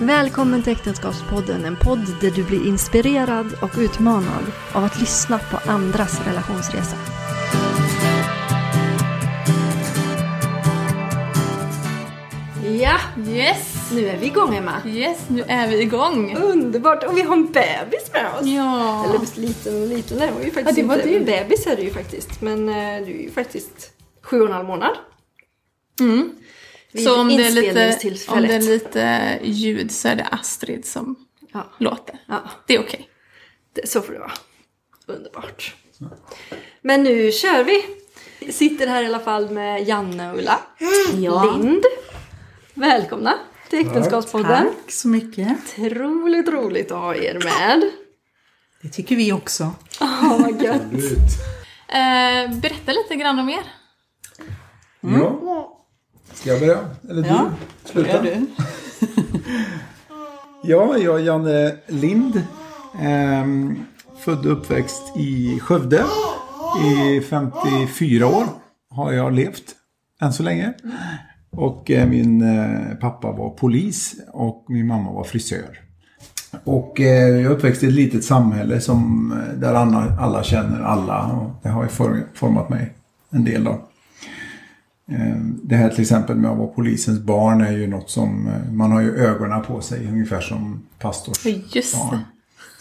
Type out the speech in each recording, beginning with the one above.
Välkommen till Äktenskapspodden, en podd där du blir inspirerad och utmanad av att lyssna på andras relationsresa. Ja, Yes! nu är vi igång Emma. Yes, nu är vi igång! Underbart! Och vi har en bebis med oss. Ja! Eller liten och liten, det var ju faktiskt Ja, det var inte. du. En bebis är du ju faktiskt. Men eh, du är ju faktiskt sju och en halv månad. Mm. Vid Så om det, är lite, om det är lite ljud så är det Astrid som Ja. låter. Ja. Det är okej. Det, så får det vara. Underbart. Men nu kör vi. Vi sitter här i alla fall med Janne och Ulla. Ja. Lind. Välkomna till Äktenskapspodden. Tack så mycket. Otroligt roligt att ha er med. Det tycker vi också. Åh, vad gött. Eh, berätta lite grann om er. Ja. Ska jag börja? Eller Ja, du? Sluta. Du? Ja, jag är Janne Lind. Ehm, född och uppväxt i Skövde. I 54 år har jag levt än så länge. Och eh, min eh, pappa var polis och min mamma var frisör. Och eh, jag är uppväxt i ett litet samhälle som, eh, där alla, alla känner alla. Och det har ju form- format mig en del. Då. Eh, Det här till exempel med att vara polisens barn är ju något som eh, man har ju ögonen på sig ungefär som pastors Just det. barn.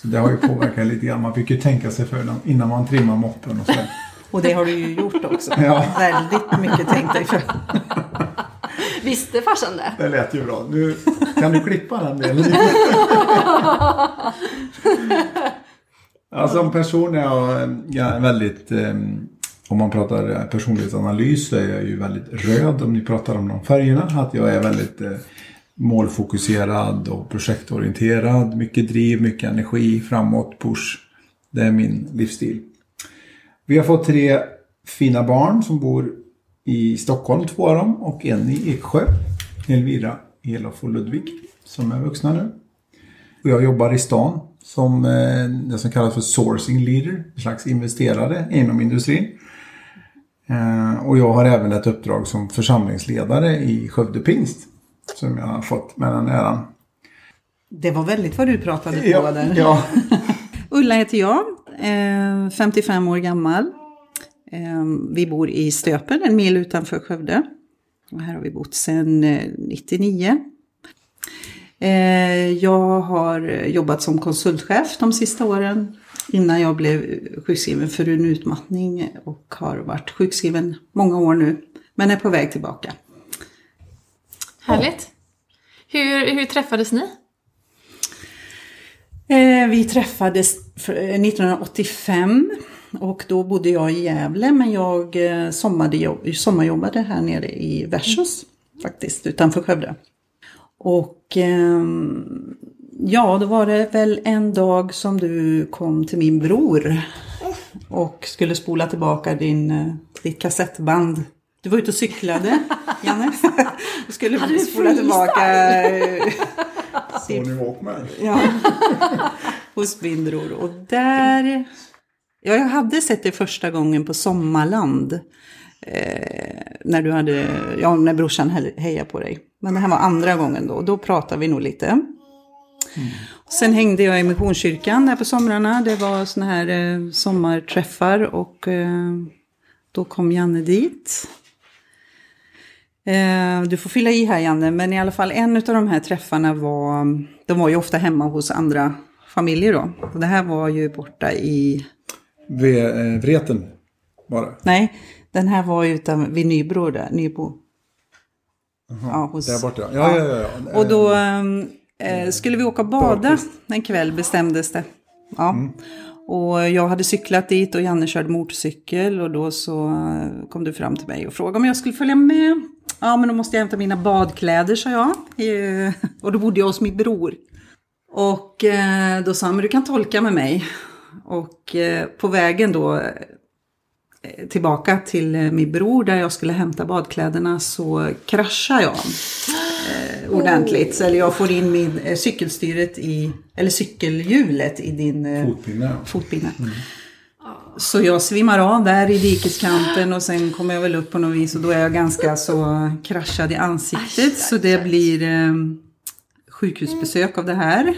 Så det har ju påverkat lite grann. Man fick ju tänka sig för innan man trimmar moppen och så. Och det har du ju gjort också. Ja. Väldigt mycket tänkt dig för. Visste farsan det? Det lät ju bra. Nu kan du klippa den delen. ja, som person är jag, eh, jag är väldigt, eh, om man pratar eh, personlighetsanalys så är jag ju väldigt röd om ni pratar om de färgerna. Att jag är väldigt eh, målfokuserad och projektorienterad. Mycket driv, mycket energi, framåt, push. Det är min livsstil. Vi har fått tre fina barn som bor i Stockholm, två av dem, och en i Eksjö. Elvira, Elof och Ludvig, som är vuxna nu. Och jag jobbar i stan som eh, det som kallas för sourcing leader, en slags investerare inom industrin. Eh, och jag har även ett uppdrag som församlingsledare i Skövde Pingst, som jag har fått med den äran. Det var väldigt vad du pratade på Ja, där. ja. Ulla heter jag, eh, 55 år gammal. Eh, vi bor i Stöpen, en mil utanför Skövde. Och här har vi bott sedan eh, 99. Eh, jag har jobbat som konsultchef de sista åren innan jag blev sjukskriven för en utmattning och har varit sjukskriven många år nu. Men är på väg tillbaka. Härligt. Hur, hur träffades ni? Eh, vi träffades för- eh, 1985 och då bodde jag i Gävle men jag eh, sommarjobb, sommarjobbade här nere i Versus faktiskt utanför Skövde. Och ehm, ja, då var det väl en dag som du kom till min bror och skulle spola tillbaka din, eh, ditt kassettband. Du var ute och cyklade, Janne. Du skulle Hade spola tillbaka eh, Sony Walkman. Ja. Hos min bror. Och där... Ja, jag hade sett det första gången på Sommarland. Eh, när du hade... Ja, när brorsan he- hejade på dig. Men det här var andra gången då. Då pratade vi nog lite. Och Sen hängde jag i Missionskyrkan där på somrarna. Det var såna här eh, sommarträffar och eh, då kom Janne dit. Eh, du får fylla i här Janne, men i alla fall en av de här träffarna var, de var ju ofta hemma hos andra familjer då. Och det här var ju borta i, V- eh, Vreten var det. nej, den här var utan, vid Nybro där, Nybro. Ja, hos, Där borta. Ja, ja, ja. ja. Och då eh, skulle vi åka och bada en kväll bestämdes det. Ja. Och jag hade cyklat dit och Janne körde motorcykel och då så eh, kom du fram till mig och frågade om jag skulle följa med. Ja men då måste jag hämta mina badkläder sa jag. Eh, Och då bodde jag hos min bror. Och eh, då sa han men du kan tolka med mig. Och eh, på vägen då eh, tillbaka till min bror där jag skulle hämta badkläderna så kraschar jag eh, ordentligt. Eller jag får in min eh, cykelstyret i, eller cykelhjulet i din eh, Fotpinne. fotpinne. Så jag svimmar av där i dikeskanten och sen kommer jag väl upp på något vis och då är jag ganska så kraschad i ansiktet. så det blir eh, sjukhusbesök av det här.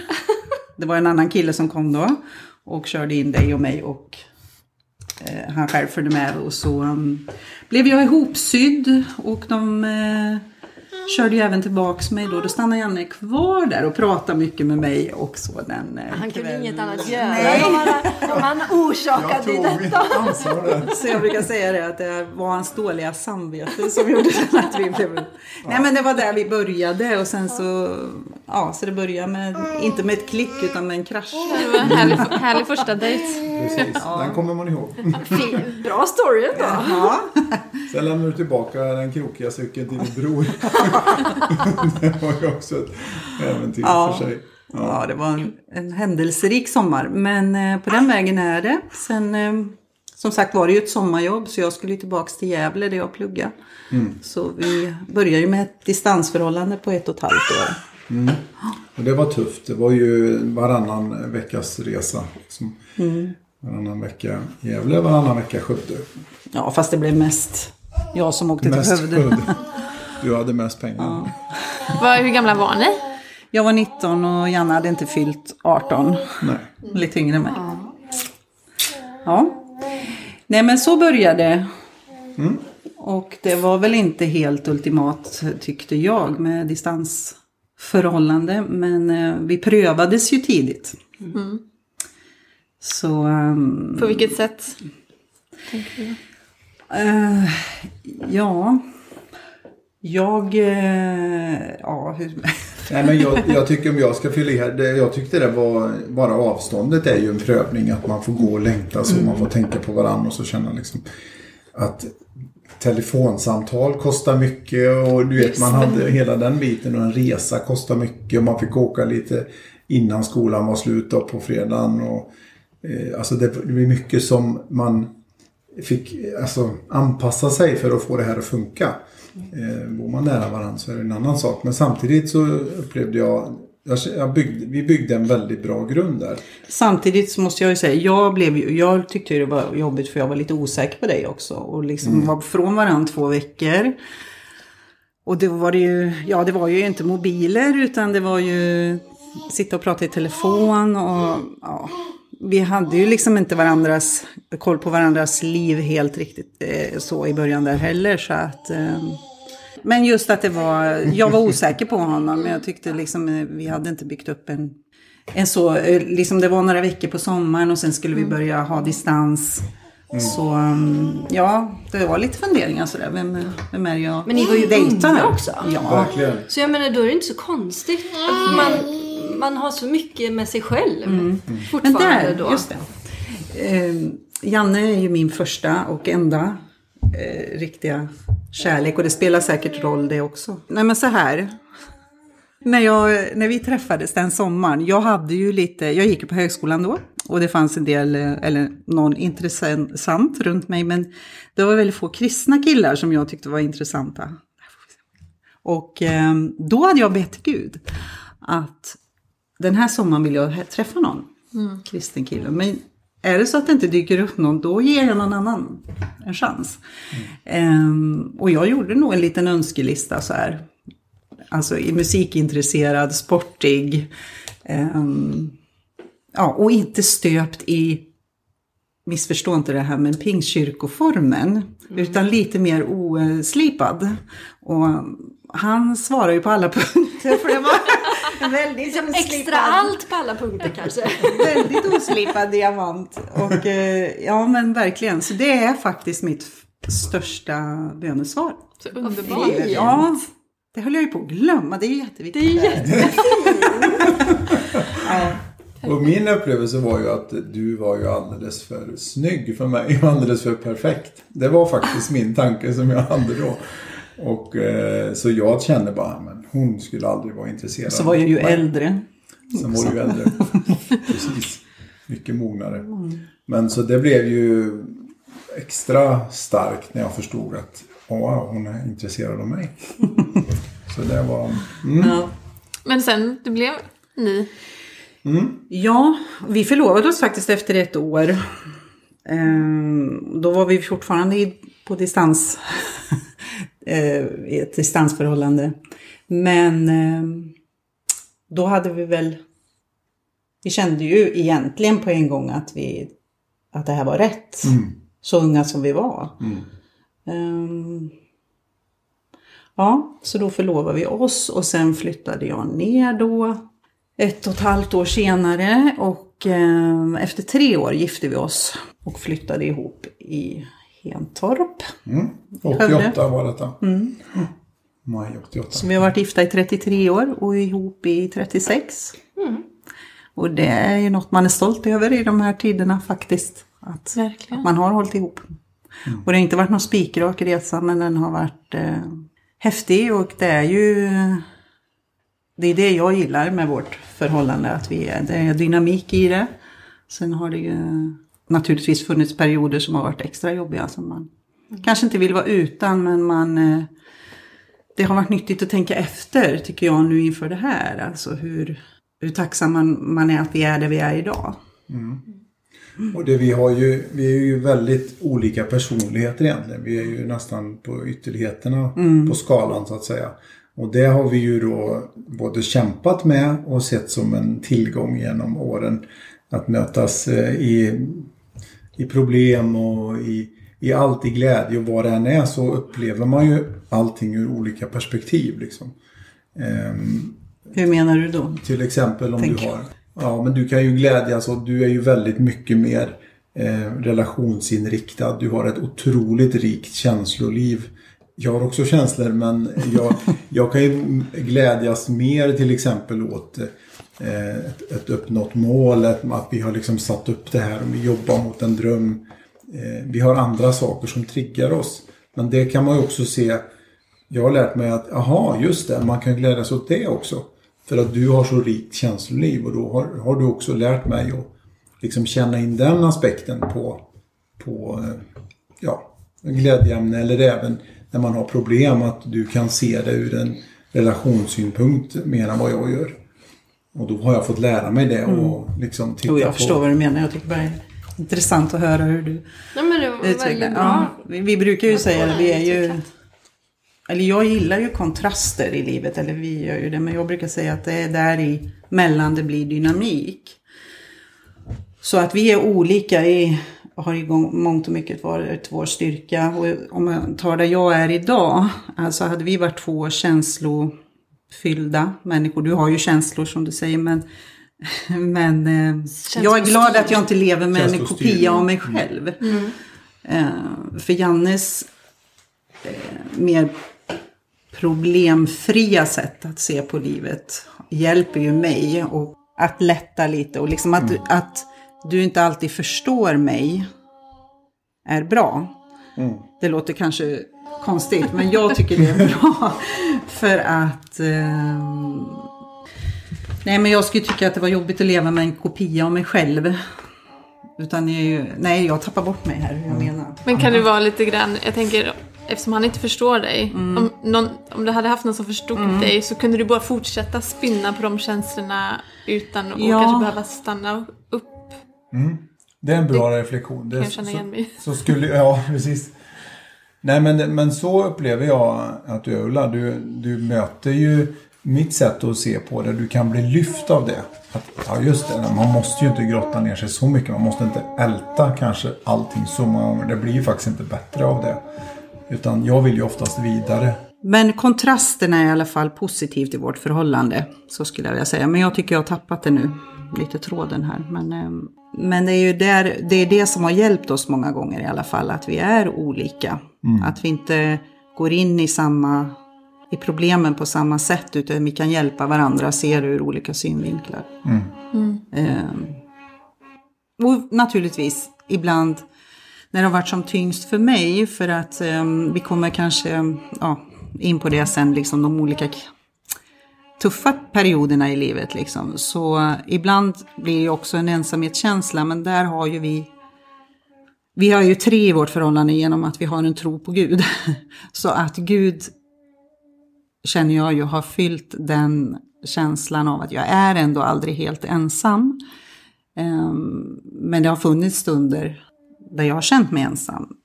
Det var en annan kille som kom då och körde in dig och mig och eh, han själv följde med och så um, blev jag ihopsydd och de eh, körde ju även tillbaks mig då. Då stannade Janne kvar där och pratade mycket med mig och så den eh, Han kunde inget annat göra Nej. om han, om han Jag orsakade detta. Så jag brukar säga det att det var hans dåliga samvete som gjorde att vi blev... Nej men det var där vi började och sen så... Ja, så det började med, inte med ett klick utan med en krasch. Det var en härlig, härlig första dejt. Precis, den kommer man ihåg. Fin- Bra story ändå. Ja, Sen lämnar du tillbaka den krokiga cykeln till din bror. det var ju också ett äventyr Ja. för sig. ja det var en, en händelserik sommar. Men eh, på den vägen är det. Sen eh, som sagt var det ju ett sommarjobb så jag skulle tillbaka till Gävle där jag pluggade. Så vi började ju med ett distansförhållande på ett och ett halvt år. Och det var tufft. Det var ju varannan veckas resa. Liksom. Varannan vecka Gävle, varannan vecka Skövde. Ja, fast det blev mest jag som åkte till Mest Skövde. Skövde. Du hade mest pengar. Vad, hur gamla var ni? Jag var 19 och Janne hade inte fyllt 18. Nej. Lite yngre än mig. Ja. Nej men så började det. Och det var väl inte helt ultimat tyckte jag med distansförhållande. Men eh, vi prövades ju tidigt. Så ehm, På vilket sätt? eh, ja. Jag, eh, ja hur, Nej, men jag, jag tycker om jag ska fylla i här. Det, jag tyckte det var, bara avståndet är ju en prövning. Att man får gå och längta så man får tänka på varandra och så känna liksom att telefonsamtal kostar mycket och du vet man hade hela den biten och en resa kostar mycket och man fick åka lite innan skolan var slut på fredagen. Och, eh, alltså det, det blir mycket som man fick alltså, anpassa sig för att få det här att funka. Eh, bor man nära varandra så är det en annan sak. Men samtidigt så upplevde jag, jag, jag byggde, vi byggde en väldigt bra grund där. Samtidigt så måste jag ju säga, jag, blev, jag tyckte det var jobbigt för jag var lite osäker på dig också. Och liksom var från varandra två veckor. Och det var det ju, ja det var ju inte mobiler utan det var ju sitta och prata i telefon och ja. Vi hade ju liksom inte varandras, koll på varandras liv helt riktigt eh, så i början där heller så att eh, men just att det var, jag var osäker på honom men jag tyckte liksom vi hade inte byggt upp en en så, liksom det var några veckor på sommaren och sen skulle vi börja ha distans. Så um, ja, det var lite funderingar sådär. Vem, vem är jag Men ni var ju unga också. Ja, Verkligen. Så jag menar, då är det inte så konstigt att man, man har så mycket med sig själv men fortfarande där, då. just det. Eh, Janne är ju min första och enda eh, riktiga kärlek och det spelar säkert roll det också. Nej men så här. När, jag, när vi träffades den sommaren, jag hade ju lite, jag gick på högskolan då och det fanns en del, eh, eller någon intressant runt mig men det var väldigt få kristna killar som jag tyckte var intressanta. Och eh, då hade jag bett Gud att den här sommaren vill jag träffa någon kristen kille. Men är det så att det inte dyker upp någon, då ger jag någon annan en chans. Ehm, och jag gjorde nog en liten önskelista så här. Alltså i musikintresserad, sportig. ehm, ja, och inte stöpt i, missförstå inte det här, men pingstkyrkoformen. Utan lite mer oslipad. Och han svarar ju på alla punkter. För det var väldigt Liksom extra allt på alla punkter kanske. väldigt oslipad diamant. Och eh, ja men verkligen, så det är faktiskt mitt största bönesvar. Så underbart. Ja, det höll jag ju på att glömma, det är jätteviktigt. Det är jättefint. ja. Och min upplevelse var ju att du var ju alldeles för snygg för mig. Alldeles för perfekt. Det var faktiskt min tanke som jag hade då. Och eh, så jag kände bara, men hon skulle aldrig vara intresserad. Så var jag ju mig. äldre. Sen var du ju äldre. Precis. Mycket mognare. Men så det blev ju extra starkt när jag förstod att oh, wow, hon är intresserad av mig. Så det var... Mm. Ja. Men sen, det blev ni. ja, vi förlovade oss faktiskt efter ett år. Ehm, då var vi fortfarande i, på distans. eh, I ett distansförhållande. Men ehm, då hade vi väl, vi kände ju egentligen på en gång att, vi, att det här var rätt. Så unga som vi var. Ehm, ja, så då förlovade vi oss och sen flyttade jag ner då ett och ett halvt år senare och ehm, efter tre år gifte vi oss och flyttade ihop i Hentorp. 88 var detta. Maj 88. Så vi har varit gifta i 33 år och ihop i 36. Och det är ju något man är stolt över i de här tiderna faktiskt. Att, Verkligen. att man har hållit ihop. Och det har inte varit någon spikrak resa men den har varit eh, häftig och det är ju det är det jag gillar med vårt förhållande, att vi är, det är dynamik i det. Sen har det ju naturligtvis funnits perioder som har varit extra jobbiga som man kanske inte vill vara utan men man eh, det har varit nyttigt att tänka efter tycker jag nu inför det här. Alltså hur, hur tacksam man, man är att vi är där vi är idag. Och det vi har ju, vi är ju väldigt olika personligheter egentligen. Vi är ju nästan på ytterligheterna på skalan så att säga. Och det har vi ju då både kämpat med och sett som en tillgång genom åren. Att mötas eh, i, i problem och i, i allt i glädje och vad det än är så upplever man ju allting ur olika perspektiv. Liksom. Ehm, Hur menar du då? till exempel om Tänk. du har... Ja, men du kan ju glädjas och du är ju väldigt mycket mer eh, relationsinriktad. Du har ett otroligt rikt känsloliv. Jag har också känslor men jag, jag kan ju glädjas mer till exempel åt eh, Eh, ett, ett uppnått mål. Att, att vi har liksom satt upp det här och vi jobbar mot en dröm. Eh, vi har andra saker som triggar oss. Men det kan man ju också se jag har lärt mig att, aha, just det, man kan glädjas åt det också. För att du har så rikt känsloliv och då har, har du också lärt mig att liksom känna in den aspekten på, på eh, ja, glädjeämne eller även när man har problem att du kan se det ur en relationssynpunkt mer än vad jag gör. Och då har jag fått lära mig det och liksom titta Jo, jag på... förstår vad du menar. Jag tycker bara det är intressant att höra hur du Nej men det var utvecklar. Ja, vi, vi brukar ju säga det, vi är ju... Eller jag gillar ju kontraster i livet, eller vi gör ju det. Men jag brukar säga att det är där i mellan det blir dynamik. Så att vi är olika i, har i gång- mångt och mycket varit vår styrka. Och om jag tar där jag är idag, alltså hade vi varit två känslofyllda människor. Du har ju känslor som du säger, men, men eh, jag är glad att jag inte lever med en kopia av mig själv. Eh, för Jannes eh, mer problemfria sätt att se på livet hjälper ju mig och att lätta lite och liksom att, att du inte alltid förstår mig är bra. Det låter kanske konstigt men jag tycker det är bra för att ehm, Nej men jag skulle tycka att det var jobbigt att leva med en kopia av mig själv. Utan jag, är ju- nej jag tappar bort mig här hur jag menar. Men kan du vara lite grann, jag tänker eftersom han inte förstår dig. Mm. Om, någon, om du hade haft någon som förstod dig så kunde du bara fortsätta spinna på de känslorna utan att Ja. kanske behöva stanna upp. Det är en bra reflektion. Det, kan jag känna så- igen mig i. Så skulle, ja, precis. Nej, men, men så upplever jag att du är Ulla. Du, du möter ju mitt sätt att se på det. Du kan bli lyft av det. Att, ja, just det. Man måste ju inte grotta ner sig så mycket. Man måste inte älta kanske allting så många gånger. Det blir ju faktiskt inte bättre av det. Utan jag vill ju oftast vidare. Men kontrasten är i alla fall positivt i vårt förhållande. Så skulle jag vilja säga. Men jag tycker jag har tappat det nu. Lite tråden här. Men, ehm, men det är ju där, det är det som har hjälpt oss många gånger i alla fall. Att vi är olika. Att vi inte går in i samma i problemen på samma sätt. Utan vi kan hjälpa varandra se det ur olika synvinklar. Ehm, och naturligtvis ibland när det har varit som tyngst för mig. För att ehm, vi kommer kanske ja, in på det sen, liksom de olika tuffa perioderna i livet. Liksom. Så ibland blir det också en ensamhetskänsla, men där har ju vi vi har ju tre i vårt förhållande genom att vi har en tro på Gud. Så att Gud känner jag ju har fyllt den känslan av att jag är ändå aldrig helt ensam. Ehm, Men det har funnits stunder där jag har känt mig ensam.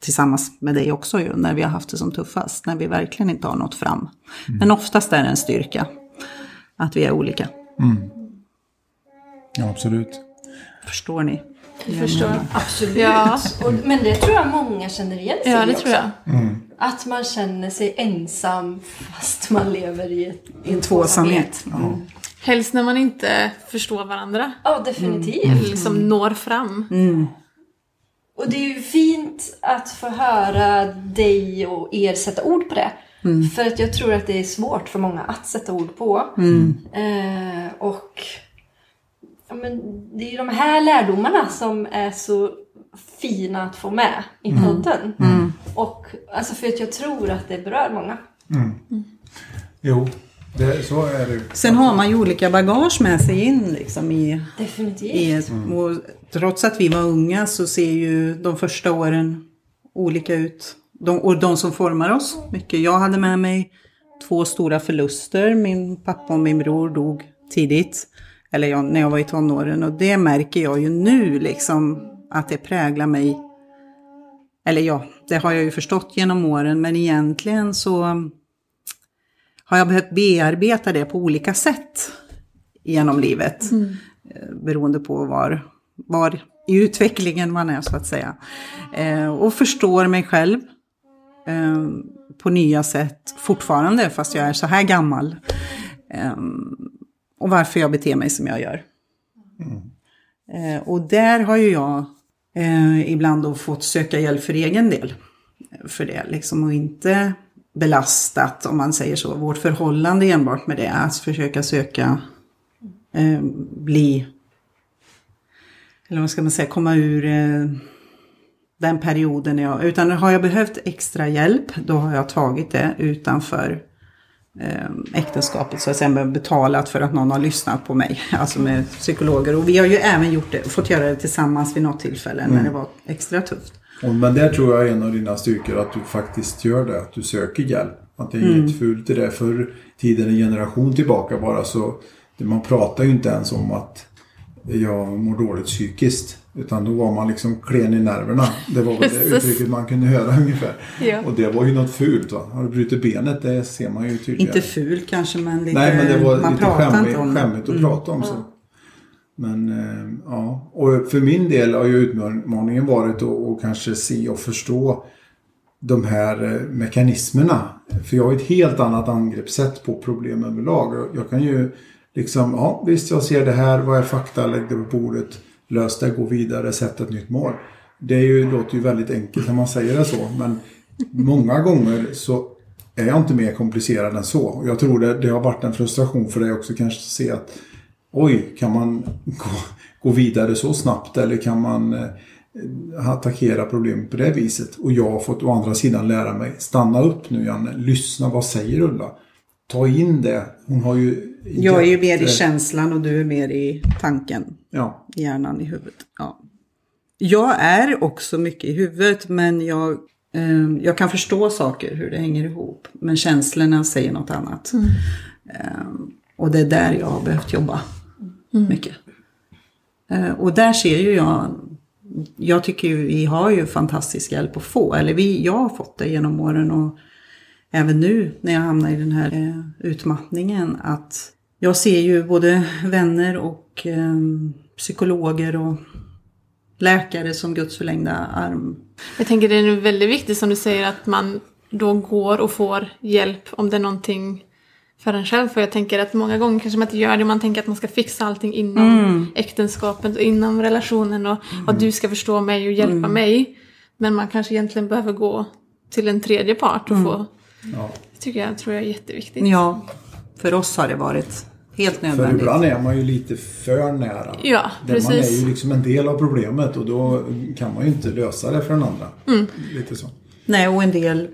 Tillsammans med dig också ju, när vi har haft det som tuffast. När vi verkligen inte har nått fram. Men oftast är det en styrka. att vi är olika. Ja, absolut. Förstår ni? Jag förstår. Absolut. Ja. Och, men det tror jag många känner igen sig Ja, det också. tror jag. Att man känner sig ensam fast man lever i, ett, i en Tvåsamhet. tvåsamhet. Helst när man inte förstår varandra. Ja, definitivt. Eller liksom når fram. Och det är ju fint att få höra dig och er sätta ord på det. För att jag tror att det är svårt för många att sätta ord på. Eh, och ja, men det är ju de här lärdomarna som är så fina att få med i podden. Och alltså för att jag tror att det berör många. Jo, det, så är det. Sen har man ju olika bagage med sig in liksom i, Definitivt. i trots att vi var unga så ser ju de första åren olika ut. De, och de som formar oss mycket. Jag hade med mig två stora förluster. Min pappa och min bror dog tidigt. Eller jag, när jag var i tonåren. Och det märker jag ju nu liksom att det präglar mig. Eller ja, det har jag ju förstått genom åren. Men egentligen så har jag behövt bearbeta det på olika sätt genom livet. Eh, Beroende på var, var i utvecklingen man är så att säga. Eh, och förstår mig själv eh, på nya sätt fortfarande fast jag är så här gammal. Eh, och varför jag beter mig som jag gör. Eh, och där har ju jag eh, ibland då fått söka hjälp för egen del. För det liksom och inte belastat, om man säger så, vårt förhållande enbart med det. Att försöka söka eh, bli, eller vad ska man säga, komma ur eh, den perioden. Jag, utan har jag behövt extra hjälp, då har jag tagit det utanför äktenskapet så att säga, betalat för att någon har lyssnat på mig, alltså med psykologer. Och vi har ju även gjort det, fått göra det tillsammans vid något tillfälle när det var extra tufft. Och, men det tror jag är en av dina styrkor, att du faktiskt gör det. Att du söker hjälp. Att det är inget fult i det. Förr i tiden, en generation tillbaka bara, så man pratar ju inte ens om att jag mår dåligt psykiskt. Utan då var man liksom klen i nerverna. Det var väl det uttrycket man kunde höra ungefär. Ja. Och det var ju något fult. Va? Har du brutit benet, det ser man ju tydligare. Inte ful kanske, men lite, Nej, men det var man lite pratar skämmigt, inte om det. skämmigt att prata om. Så. Men eh, ja, och för min del har ju utmaningen varit att, att kanske se och förstå de här eh, mekanismerna. För jag har ett helt annat angreppssätt på problem överlag. Och Jag kan ju liksom, ja visst jag ser det här, vad är fakta, lägg det på bordet, lös det, gå vidare, sätt ett nytt mål. Det är ju, låter ju väldigt enkelt när man säger det så, men många gånger så är jag inte mer komplicerad än så. Jag tror det, det har varit en frustration för dig också kanske att se att oj, kan man gå, gå vidare så snabbt eller kan man eh, attackera problem på det viset? Och jag har fått å andra sidan lära mig, stanna upp nu Janne, lyssna, vad säger Ulla? Ta in det. Hon har ju... Jag är ju mer i känslan och du är mer i tanken. Ja, Hjärnan i huvudet. Ja. Jag är också mycket i huvudet men jag, eh, jag kan förstå saker, hur det hänger ihop. Men känslorna säger något annat. Eh, och det är där jag har behövt jobba mycket. Eh, och där ser ju jag, jag tycker ju vi har ju fantastisk hjälp att få. Eller vi, jag har fått det genom åren och även nu när jag hamnar i den här eh, utmattningen att jag ser ju både vänner och eh, psykologer och läkare som Guds förlängda arm. Jag tänker det är väldigt viktigt som du säger att man då går och får hjälp om det är någonting för en själv. För jag tänker att många gånger kanske man inte gör det. Man tänker att man ska fixa allting inom äktenskapet och inom relationen och att du ska förstå mig och hjälpa mig. Men man kanske egentligen behöver gå till en tredje part och få... ja. Det tycker jag tror jag är jätteviktigt. Ja, för oss har det varit helt För nödvändigt. ibland är man ju lite för nära. Ja, Där Man är precis. ju liksom en del av problemet och då kan man ju inte lösa det för den andra. Mm. Lite så. Nej, och en del,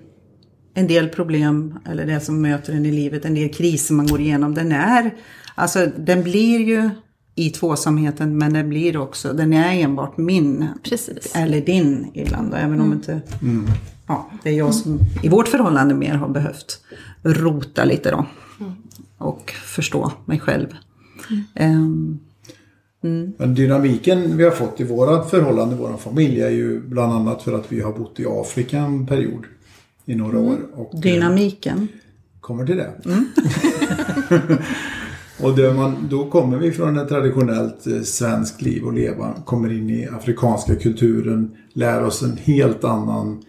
en del problem, eller det som möter en i livet, en del kriser man går igenom, den är, alltså den blir ju i tvåsamheten, men den blir också, den är enbart min. Precis. Eller din ibland, även om inte, ja, det är jag som i vårt förhållande mer har behövt rota lite då. Och förstå mig själv. Ehm, Men dynamiken vi har fått i våra förhållande, vår familj, är ju bland annat för att vi har bott i Afrika en period i några år. Och, eh, dynamiken. kommer till det. Och det man, då kommer vi från ett traditionellt eh, svenskt liv och leva, kommer in i afrikanska kulturen, lär oss en helt annan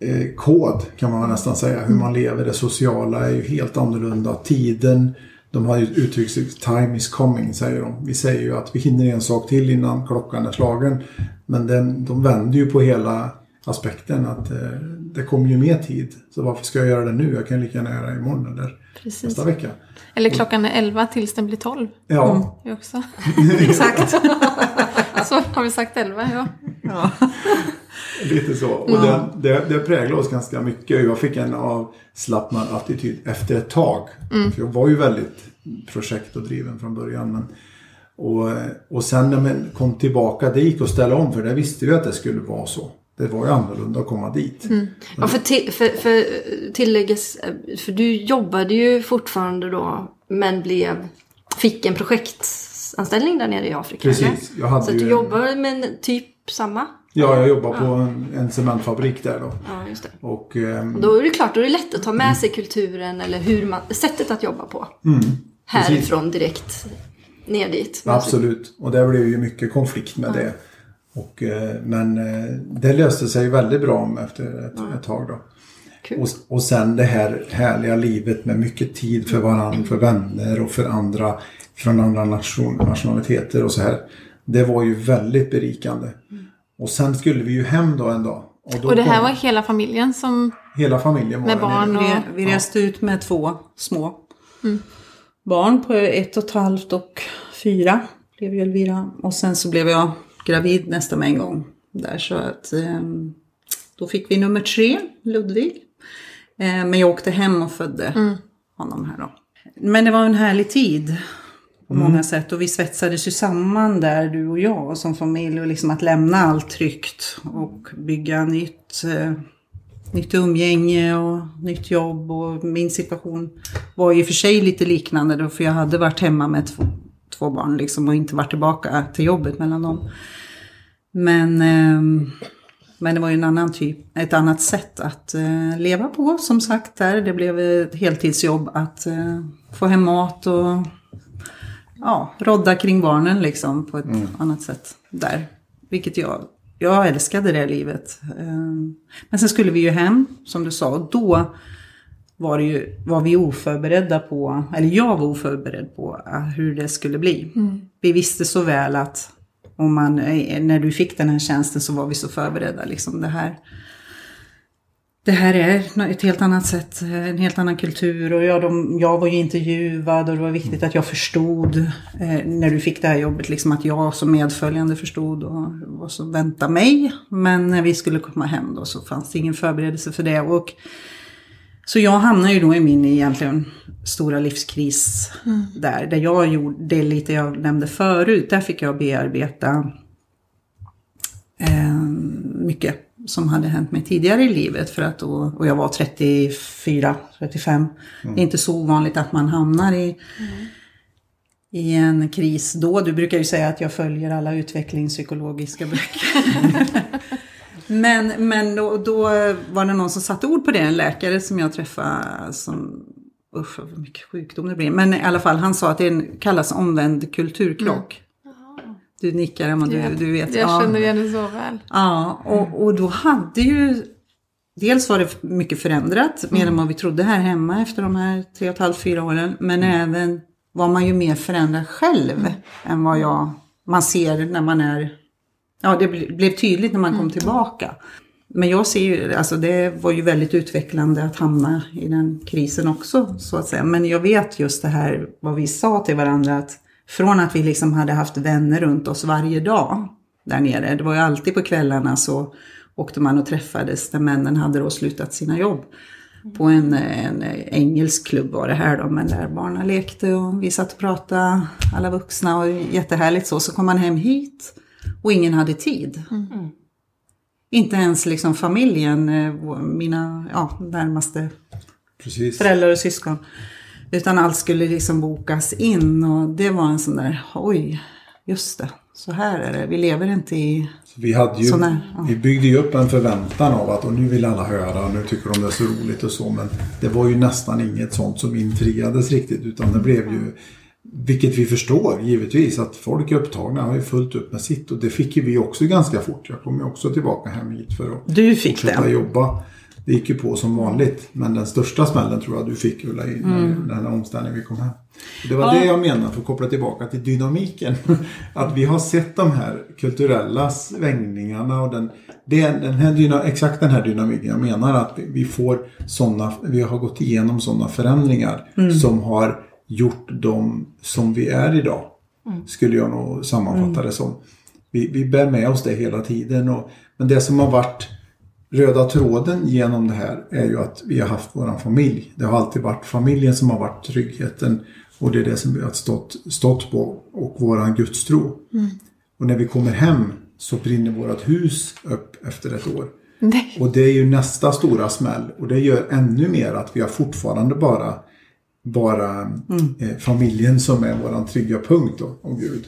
eh, kod kan man nästan säga. Hur man lever, det sociala är ju helt annorlunda. Tiden, de har ju uttryckt sig, time is coming säger de. Vi säger ju att vi hinner en sak till innan klockan är slagen. Men den, de vänder ju på hela aspekten att eh, det kommer ju mer tid. Så varför ska jag göra det nu? Jag kan lika gärna göra det imorgon eller Precis. nästa vecka. Eller klockan är 11 tills den blir 12. Ja, Det också. Exakt. Så har vi sagt 11, ja. Ja. lite så. Och det, det, det präglar oss ganska mycket. Jag fick en avslappnad attityd efter ett tag. För jag var ju väldigt projekt och driven från början. Men, och, och sen när man kom tillbaka, det gick att ställa om för det visste vi att det skulle vara så. Det var ju annorlunda att komma dit. Ja, för, till, för, för tillägges, för du jobbade ju fortfarande då men blev, fick en projektanställning där nere i Afrika. Precis, jag hade Så du en- jobbar med en- typ samma? Ja, jag jobbar på en, en cementfabrik där då. Ja, just det. Och, ehm, Och då är det klart, då är det lätt att ta med sig kulturen eller hur man, sättet att jobba på. Mm, Härifrån direkt ner dit. Absolut, och det blev ju mycket konflikt med det. Och, eh, men eh, det löste sig väldigt bra efter ett, ett tag då. Kul. Och, och sen det här härliga livet med mycket tid för varandra, för vänner och för andra från andra nation, nationaliteter och så här. Det var ju väldigt berikande. Och sen skulle vi ju hem då en dag. då Och det här kom var hela familjen som hela familjen var med barn och... Vi, reste ut med två små barn på ett och ett halvt och fyra blev ju Elvira. Och sen så blev jag gravid nästan med en gång. Där så att eh, då fick vi nummer tre, Ludvig. Eh, men jag åkte hem och födde honom här då. Men det var en härlig tid på många sätt. Och vi svetsades ju samman där, du och jag, som familj. Och liksom att lämna allt tryggt och bygga nytt. Eh, nytt umgänge och nytt jobb. Och min situation var ju för sig lite liknande då, för jag hade varit hemma med två, två barn liksom och inte varit tillbaka till jobbet mellan dem. Men, ehm, men det var ju en annan typ, ett annat sätt att eh, leva på som sagt där. Det blev ett heltidsjobb att eh, få hem mat och ja, rodda kring barnen liksom på ett annat sätt där. Vilket jag, jag älskade det livet. Ehm, Men sen skulle vi ju hem, som du sa, och då var, ju, var vi oförberedda på, eller jag var oförberedd på eh, hur det skulle bli. Vi visste så väl att om man, eh, när du fick den här tjänsten så var vi så förberedda. Liksom det här det här är ett helt annat sätt, eh, en helt annan kultur och jag, de, jag var ju intervjuad och det var viktigt att jag förstod eh, när du fick det här jobbet, liksom att jag som medföljande förstod och vad som väntade mig. Men när vi skulle komma hem då så fanns det ingen förberedelse för det. Och, så jag hamnade ju då i min egentligen stora livskris där, där jag gjorde det lite jag nämnde förut, där fick jag bearbeta eh, mycket som hade hänt mig tidigare i livet. För att då, och jag var 34, 35. Det är inte så ovanligt att man hamnar i, i en kris då. Du brukar ju säga att jag följer alla utvecklingspsykologiska böcker. men men då, då var det någon som satte ord på det, en läkare som jag träffade som Usch, vad mycket sjukdom det blir. Men i alla fall, han sa att det kallas omvänd kulturkrock. Du nickar, Emma, du, du vet. Jag ja. känner igen det så väl. Ja, och, och då hade ju... Dels var det mycket förändrat, mer än vad vi trodde här hemma efter de här tre och ett halvt, fyra åren. Men även var man ju mer förändrad själv än vad jag, man ser när man är... Ja, det ble- blev tydligt när man kom tillbaka. Men jag ser ju, alltså det var ju väldigt utvecklande att hamna i den krisen också, så att säga. Men jag vet just det här, vad vi sa till varandra, att från att vi liksom hade haft vänner runt oss varje dag där nere, det var ju alltid på kvällarna så åkte man och träffades när männen hade då slutat sina jobb. På en, en engelsk klubb var det här då, men där barnen lekte och vi satt och pratade, alla vuxna och jättehärligt så. Så kom man hem hit och ingen hade tid. Inte ens liksom familjen, eh, mina ja, närmaste Precis. föräldrar och syskon. Utan allt skulle liksom bokas in och det var en sån där, oj, just det, så här är det. Vi lever inte i... Så Vi, hade ju, Sån här, ja. vi byggde ju upp en förväntan av att och nu vill alla höra, nu tycker de det är så roligt och så. Men det var ju nästan inget sånt som infriades riktigt. Utan det blev ju Vilket vi förstår givetvis att folk är upptagna har ju fullt upp med sitt och det fick ju vi också ganska fort. Jag kom ju också tillbaka hem hit för att Du fick fortsätta det. jobba. Det gick ju på som vanligt. Men den största smällen tror jag du fick Ulla i mm. den här omställningen vi kom hem. Och Det var Ja. det jag menar för att koppla tillbaka till dynamiken. Att vi har sett de här kulturella svängningarna och den, är den här exakt den här dynamiken. Jag menar att vi- får sådana, vi har gått igenom sådana förändringar som har gjort dem som vi är idag. Skulle jag nog sammanfatta det som. Vi, vi bär med oss det hela tiden. Och, men det som har varit röda tråden genom det här är ju att vi har haft våran familj. Det har alltid varit familjen som har varit tryggheten och det är det som vi har stått, stått på och våran gudstro. Och när vi kommer hem så brinner vårat hus upp efter ett år. Nej. Och det är ju nästa stora smäll och det gör ännu mer att vi har fortfarande bara bara eh, familjen som är våran trygga punkt då, om Gud.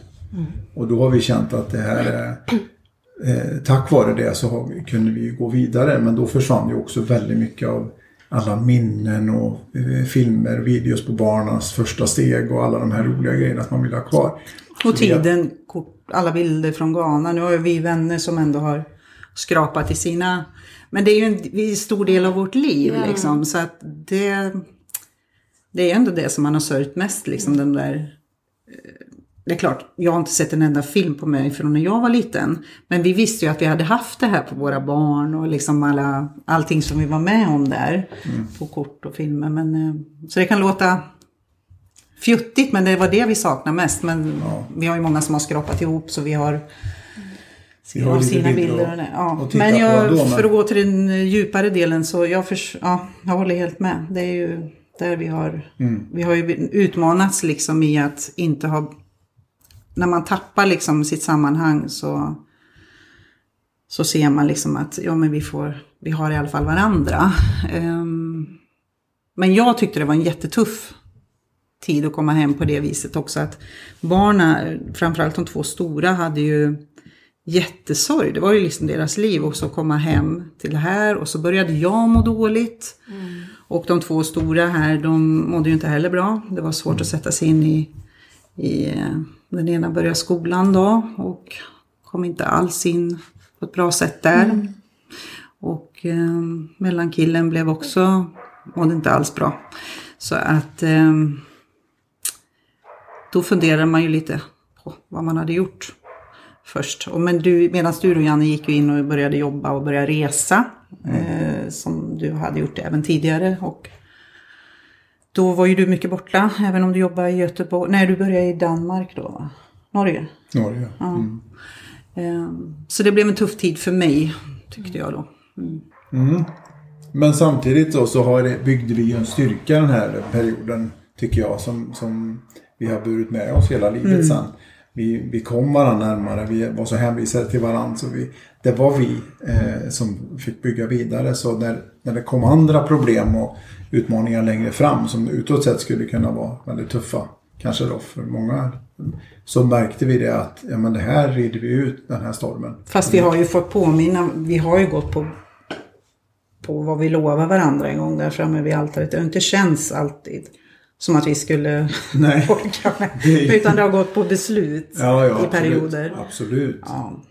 Och då har vi känt att det här är eh, tack vare det så har vi, kunde vi ju gå vidare men då försvann ju också väldigt mycket av alla minnen och eh, filmer, videos på barnens första steg och alla de här roliga grejerna som man vill ha kvar. Och tiden, kort, alla bilder från Ghana. Nu har vi vänner som ändå har skrapat i sina... Men det är ju en stor del av vårt liv liksom. Så att det, det är ändå det som man har sörjt mest liksom. Den där... eh, Det är klart, jag har inte sett en enda film på mig från när jag var liten. Men vi visste ju att vi hade haft det här på våra barn och liksom alla, allting som vi var med om där. På kort och filmer. Men, eh, så det kan låta fjuttigt men det var det vi saknar mest. Men vi har ju många som har skrapat ihop så vi har, Vi har har lite sina bilder och det. Ja. titta Men jag, ändå, men- för att gå till den djupare delen så jag, förs- ja, jag håller helt med. Det är ju där vi har, Mm. vi har ju utmanats liksom i att inte ha, när man tappar liksom sitt sammanhang så så ser man liksom att ja, men vi, får, vi har i alla fall varandra. Ehm, men jag tyckte det var en jättetuff tid att komma hem på det viset också. Att barnen, framförallt de två stora, hade ju jättesorg. Det var ju liksom deras liv och så komma hem till det här och så började jag må dåligt. Och de två stora här, de mådde ju inte heller bra. Det var svårt att sätta sig in i, i eh, den ena började skolan då och kom inte alls in på ett bra sätt där. Och eh, mellankillen blev också, mådde inte alls bra. Så att eh, då funderar man ju lite på vad man hade gjort först. Och men du, medan du och Janne gick in och började jobba och började resa. Eh, som du hade gjort även tidigare. Och då var ju du mycket borta, även om du jobbade i Göteborg. Nej, du började i Danmark då, va? Norge. Norge. Mm. Eh, så det blev en tuff tid för mig, tyckte jag då. Men samtidigt då så har det, byggde vi ju en styrka den här perioden tycker jag som, som vi har burit med oss hela livet sen. Vi, vi kom varandra närmare, vi var så hänvisade till varandra. Så vi, det var vi eh, som fick bygga vidare. Så när, när det kom andra problem och utmaningar längre fram som utåt sett skulle kunna vara väldigt tuffa, kanske då för många, så märkte vi det att ja, men det här rider vi ut den här stormen. Fast vi har ju fått påminna, vi har ju gått på, på vad vi lovar varandra en gång där framme vid altaret. Det har inte känts alltid som att vi skulle Nej. orka med. Utan det har gått på beslut Ja, ja, i absolut. perioder. Absolut. Ja.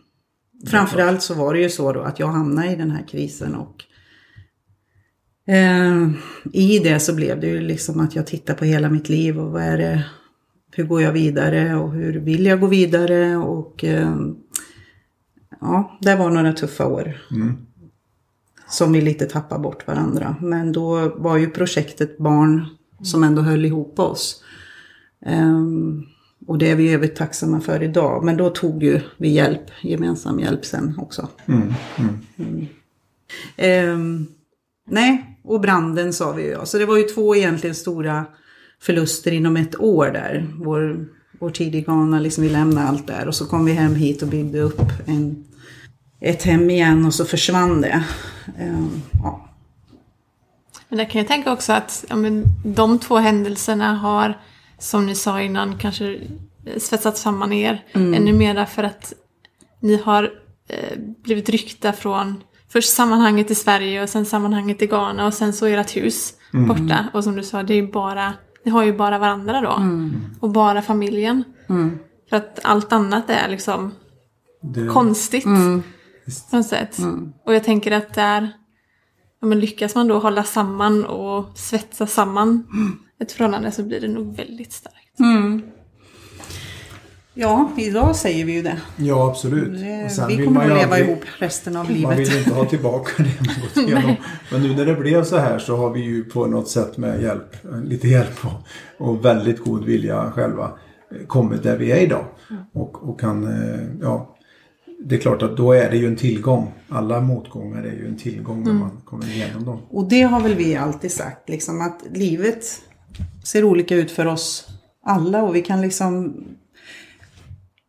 Framförallt så var det ju så då att jag hamnade i den här krisen och eh, i det så blev det ju liksom att jag tittar på hela mitt liv och vad är det, hur går jag vidare och hur vill jag gå vidare och eh, ja, det var några tuffa år. Som vi lite tappade bort varandra. Men då var ju projektet barn som ändå höll ihop oss. Ehm, och det är vi evigt tacksamma för idag. Men då tog ju vi hjälp, gemensam hjälp sen också. Mm. Ehm, nej, och branden sa vi ju. Så det var ju två egentligen stora förluster inom ett år där. Vår, vår tid i Ghana, liksom vi lämnade allt där. Och så kom vi hem hit och byggde upp en, ett hem igen och så försvann det. Ehm, ja. Men där kan jag tänka också att ja, men, de två händelserna har, som ni sa innan, kanske svetsat samman er ännu mera för att ni har eh, blivit ryckta från först sammanhanget i Sverige och sen sammanhanget i Ghana och sen så ert hus borta. Och som du sa, det är ju bara ni har ju bara varandra då. Och bara familjen. För att allt annat är liksom Det, konstigt. På något sätt. Och jag tänker att där ja, men lyckas man då hålla samman och svetsa samman ett förhållande så blir det nog väldigt starkt. Ja, idag säger vi ju det. Ja, absolut. det Och sen vi vill kommer man att leva aldrig- ihop resten av Man livet. vill ju inte ha tillbaka det man gått igenom. Men nu när det blev så här så har vi ju på något sätt med hjälp, lite hjälp och, och väldigt god vilja själva eh, kommit där vi är idag. Och, och kan, eh, ja, det är klart att då är det ju en tillgång. Alla motgångar är ju en tillgång när man kommer igenom dem. Och det har väl vi alltid sagt, liksom att livet ser olika ut för oss alla och vi kan liksom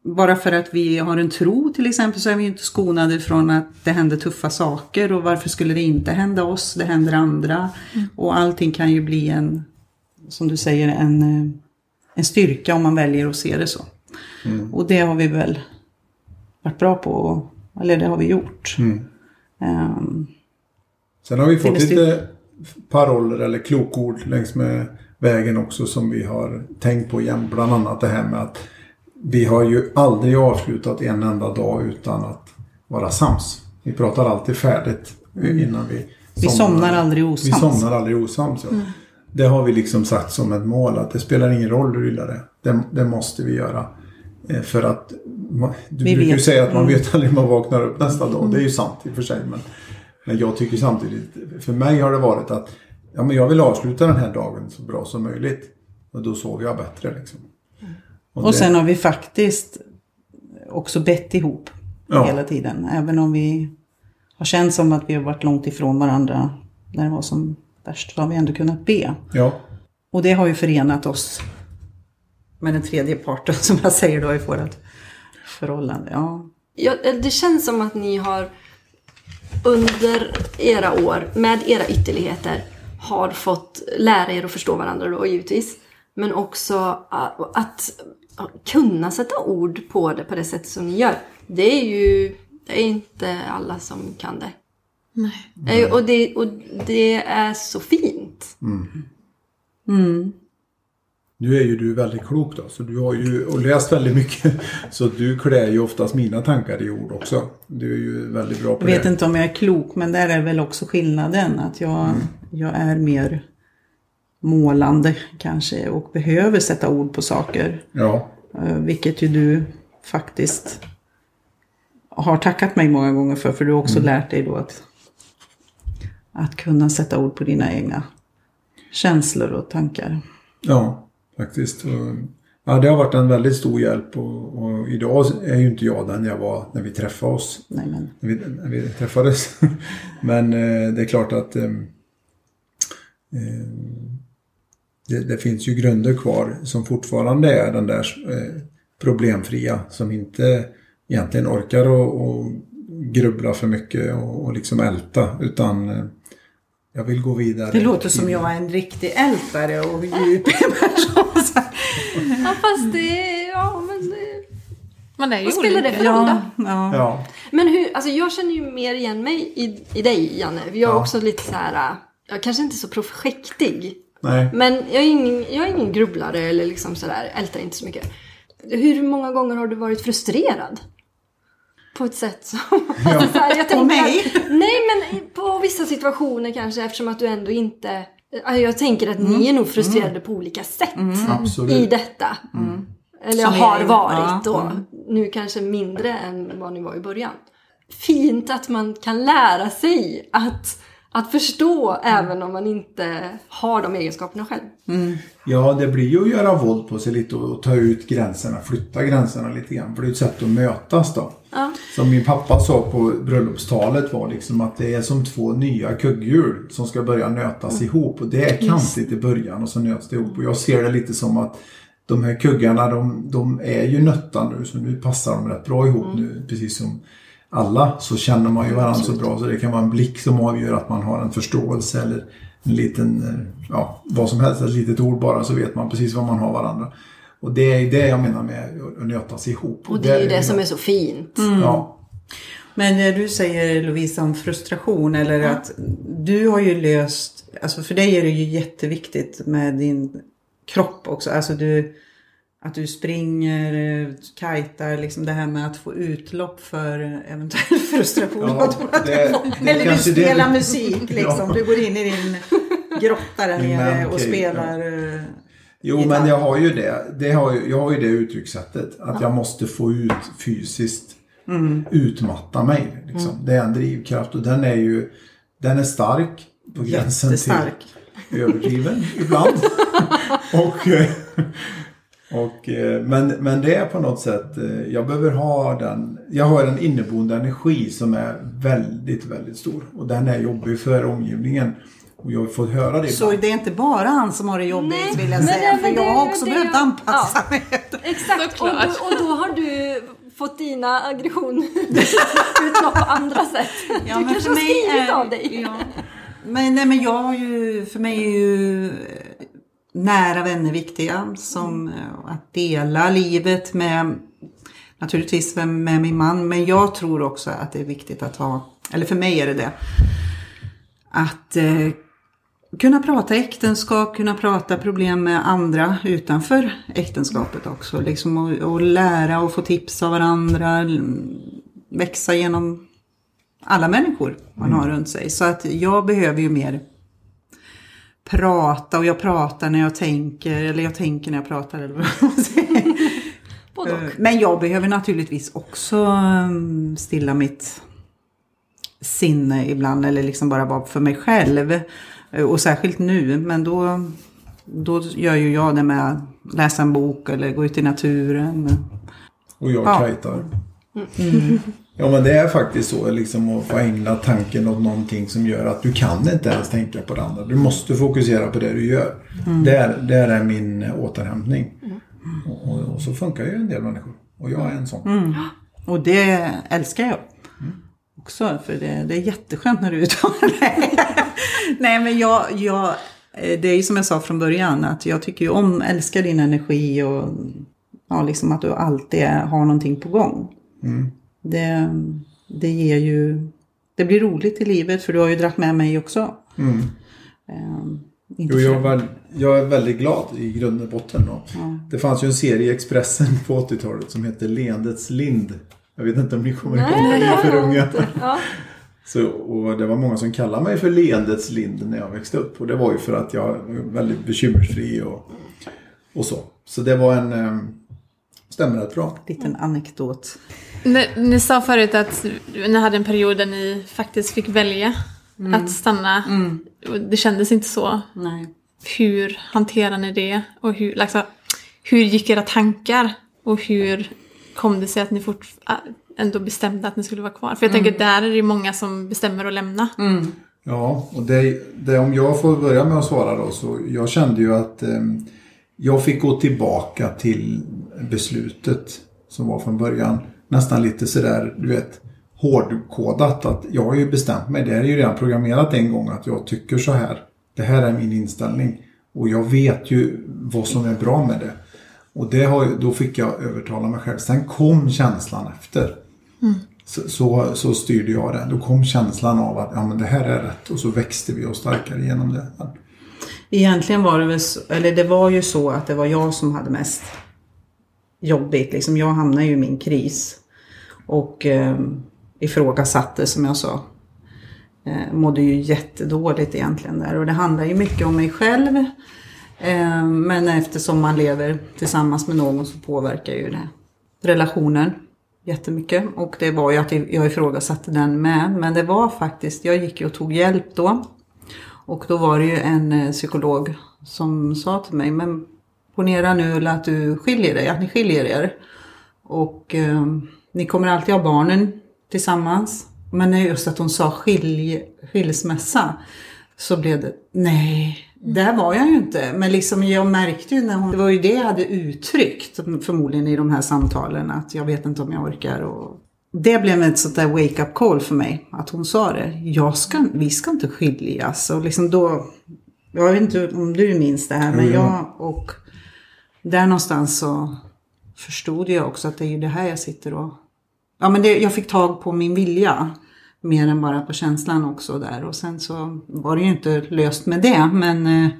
bara för att vi har en tro till exempel så är vi ju inte skonade från att det händer tuffa saker och varför skulle det inte hända oss, det händer andra. Och allting kan ju bli en, som du säger, en, en styrka om man väljer att se det så. Och det har vi väl varit bra på, eller det har vi gjort. Ehm, Sen har vi fått lite paroller eller klokord längs med vägen också som vi har tänkt på igen. Bland annat det här med att vi har ju aldrig avslutat en enda dag utan att vara sams. Vi pratar alltid färdigt innan vi Mm. Vi somnar aldrig osams. Vi somnar aldrig osams. Ja. Det har vi liksom sagt som ett mål att det spelar ingen roll hur illa det är. Det, det måste vi göra. Eh, För att du Vi brukar ju säga att man Mm. vet aldrig man vaknar upp nästa dag. Det är ju sant i och för sig. Men, men jag tycker samtidigt, för mig har det varit att ja, men jag vill avsluta den här dagen så bra som möjligt. Och då sover jag bättre. Liksom. Och det- sen har vi faktiskt också bett ihop Ja. hela tiden. Även om vi har känt som att vi har varit långt ifrån varandra när det var som värst så har vi ändå kunnat be. Ja, Och det har ju förenat oss med den tredje parten som jag säger då i vårt förhållande. Ja. Ja, det känns som att ni har under era år, med era ytterligheter, har fått lära er att förstå varandra då givetvis. Men också att, kunna sätta ord på det på det sätt som ni gör. Det är ju det är inte alla som kan det. Nej. Eh, Och, det och det är så fint. Nu är ju du väldigt klok då. Så du har ju och läst väldigt mycket. Så du klär ju oftast mina tankar i ord också. Du är ju väldigt bra på Jag vet det. inte om jag är klok men där är väl också skillnaden. Att jag, jag är mer målande kanske och behöver sätta ord på saker. Ja, Eh, Vilket ju du faktiskt har tackat mig många gånger för. För du har också lärt dig då att, att kunna sätta ord på dina egna känslor och tankar. ja faktiskt. Ja, det har varit en väldigt stor hjälp. Och, och idag är ju inte jag den jag var när vi träffade oss. Nej, men, när vi, när vi träffades. Men eh, det är klart att eh, eh, det, det finns ju grunder kvar som fortfarande är den där eh, problemfria som inte egentligen orkar och, och grubbla för mycket och, och liksom älta utan eh, jag vill gå vidare. det låter som jag är en riktig ältare och djup. Ja, fast det... Ja, men det... Man är ju Vad spelar det för roll då? Ja, ja. Ja, Men hur, alltså jag känner ju mer igen mig i, i dig Janne. Jag är Ja. också lite så här, jag är kanske inte så projektig. nej. Men jag är ingen, jag är ingen grubblare eller liksom sådär, ältar inte så mycket. Hur många gånger har du varit frustrerad? På ett sätt som... Alltså, så här, jag tänker mig? Att, nej men på vissa situationer kanske eftersom att du ändå inte... Jag tänker att ni är nog frustrerade på olika sätt Absolut. i detta. Eller Som har varit då. Nu kanske mindre än vad ni var i början. Fint att man kan lära sig att, att förstå även om man inte har de egenskaperna själv. Ja, det blir ju att göra våld på sig lite och, och ta ut gränserna, flytta gränserna lite grann. För det är ett sätt att mötas då. Ja. Som min pappa sa på bröllopstalet var liksom att det är som två nya kugghjul som ska börja nötas ihop. Och det är kantigt i början och så nöts det ihop. Och jag ser det lite som att de här kuggarna de, de är ju nötta nu så nu passar de rätt bra ihop nu. Precis som alla så känner man ju varandra så bra så det kan vara en blick som avgör att man har en förståelse eller en liten, eh, ja vad som helst, ett litet ord bara så vet man precis vad man har varandra. Och det är det jag menar med att nötas ihop. Och det är ju det som är så fint. Ja, Men när du säger Lovisa om frustration eller att du har ju löst, alltså för dig är det ju jätteviktigt med din kropp också. Alltså du, att du springer, eh, kajtar, liksom det här med att få utlopp för eventuell frustration. Ja, det- det Eller du kanske det- spelar musik liksom. Ja. Du går in i din grotta där nere och spelar. eh, Jo, gitarr. men jag har ju det. det har jag har ju det uttryckssättet. Att jag måste få ut fysiskt. Mm. Utmatta mig. Liksom. Det är en drivkraft och den är ju den är stark. På gränsen Jättestark. till överdriven ibland. och, eh, och, eh, men, men det är på något sätt, eh, jag behöver ha den, jag har en inneboende energi som är väldigt, väldigt stor. Och den är jobbig för omgivningen. Och jag har fått höra det Så ibland. det är inte bara han som har det jobbigt Nej, vill jag men säga. det- för jag har också det- behövt anpassa mig. Exakt, och och då har du fått dina aggressioner utlopp på andra sätt. Ja, du men kanske för har skrivit är- av dig. Ja. Men, nej, men jag har ju, för mig är ju eh, nära vänner viktiga. Som eh, att dela livet med, naturligtvis med, med min man. Men jag tror också att det är viktigt att ha, eller för mig är det det. Att eh, kunna prata äktenskap, kunna prata problem med andra utanför äktenskapet också. Liksom och, och lära och få tips av varandra. Växa genom alla människor man har runt sig. Så att jag behöver ju mer prata och jag pratar när jag tänker, eller jag tänker när jag pratar eller vad man säger. Men jag behöver naturligtvis också um, stilla mitt sinne ibland eller liksom bara vara för mig själv. Eh, Och särskilt nu, men då, då gör ju jag det med att läsa en bok eller gå ut i naturen. Och jag Ja. kajtar. Ja men det är faktiskt så liksom att få ägna tanken åt någonting som gör att du kan inte ens tänka på det andra. Du måste fokusera på det du gör. Där, där är min återhämtning. Och, och, och så funkar ju en del människor. Och jag är en sån. Och det älskar jag. Också, för det, det är jätteskönt när du uttalar det. Nej men jag, jag, eh, det är ju som jag sa från början att jag tycker ju om, älskar din energi och ja, liksom att du alltid har någonting på gång. Det, det ger ju, det blir roligt i livet för du har ju dratt med mig också. Ehm, inte Jo, jag, väl, jag är väldigt glad i grund och botten. Och Det fanns ju en serie i Expressen på 80-talet som hette Leendets Lind. Jag vet inte om ni kommer ihåg det, ni är för unga. Ja. Så, och det var många som kallade mig för leendets lind när jag växte upp. Och det var ju för att jag var väldigt bekymmersfri och, och så. Så det var en... Eh, stämmer rätt bra. liten anekdot. Ni, ni sa förut att ni hade en period där ni faktiskt fick välja att stanna. Och Det kändes inte så. Nej. Hur hanterar ni det? Och hur, alltså, hur gick era tankar? Och hur kom det sig att ni fort, äh, ändå bestämde att ni skulle vara kvar? För jag tänker där är det många som bestämmer att lämna. Ja, och det, det, om jag får börja med att svara då. Så jag kände ju att eh, jag fick gå tillbaka till beslutet som var från början. Nästan lite sådär, du vet, hårdkodat. Att jag har ju bestämt mig, det är ju redan programmerat en gång att jag tycker så här. Det här är min inställning. Och jag vet ju vad som är bra med det. Och det har, då fick jag övertala mig själv. Sen kom känslan efter. Så, så, så styrde jag det. Då kom känslan av att ja, men det här är rätt. Och så växte vi oss starkare genom det. Egentligen var det väl så, eller det var ju så att det var jag som hade mest jobbigt. Liksom jag hamnade ju i min kris. Och eh, ifrågasatte som jag sa. Eh, mådde ju jättedåligt egentligen där. Och det handlar ju mycket om mig själv. Ehm, men eftersom man lever tillsammans med någon så påverkar ju det relationen jättemycket. Och det var ju att jag ifrågasatte den med. Men det var faktiskt, jag gick ju och tog hjälp då. Och då var det ju en eh, psykolog som sa till mig, men ponera nu att du skiljer dig, att ni skiljer er. Och eh, ni kommer alltid ha barnen tillsammans. Men just att hon sa skilj, skilsmässa så blev det, nej, där var jag ju inte. Men liksom jag märkte ju när hon, det var ju det jag hade uttryckt förmodligen i de här samtalen, att jag vet inte om jag orkar. Och det blev ett sånt där wake-up call för mig, att hon sa det. Jag ska, vi ska inte skiljas. Och liksom då, jag vet inte om du minns det här, men jo. jag och där någonstans så förstod jag också att det är ju det här jag sitter och... Ja men det, jag fick tag på min vilja. Mer än bara på känslan också där. Och sen så var det ju inte löst med det. Men eh,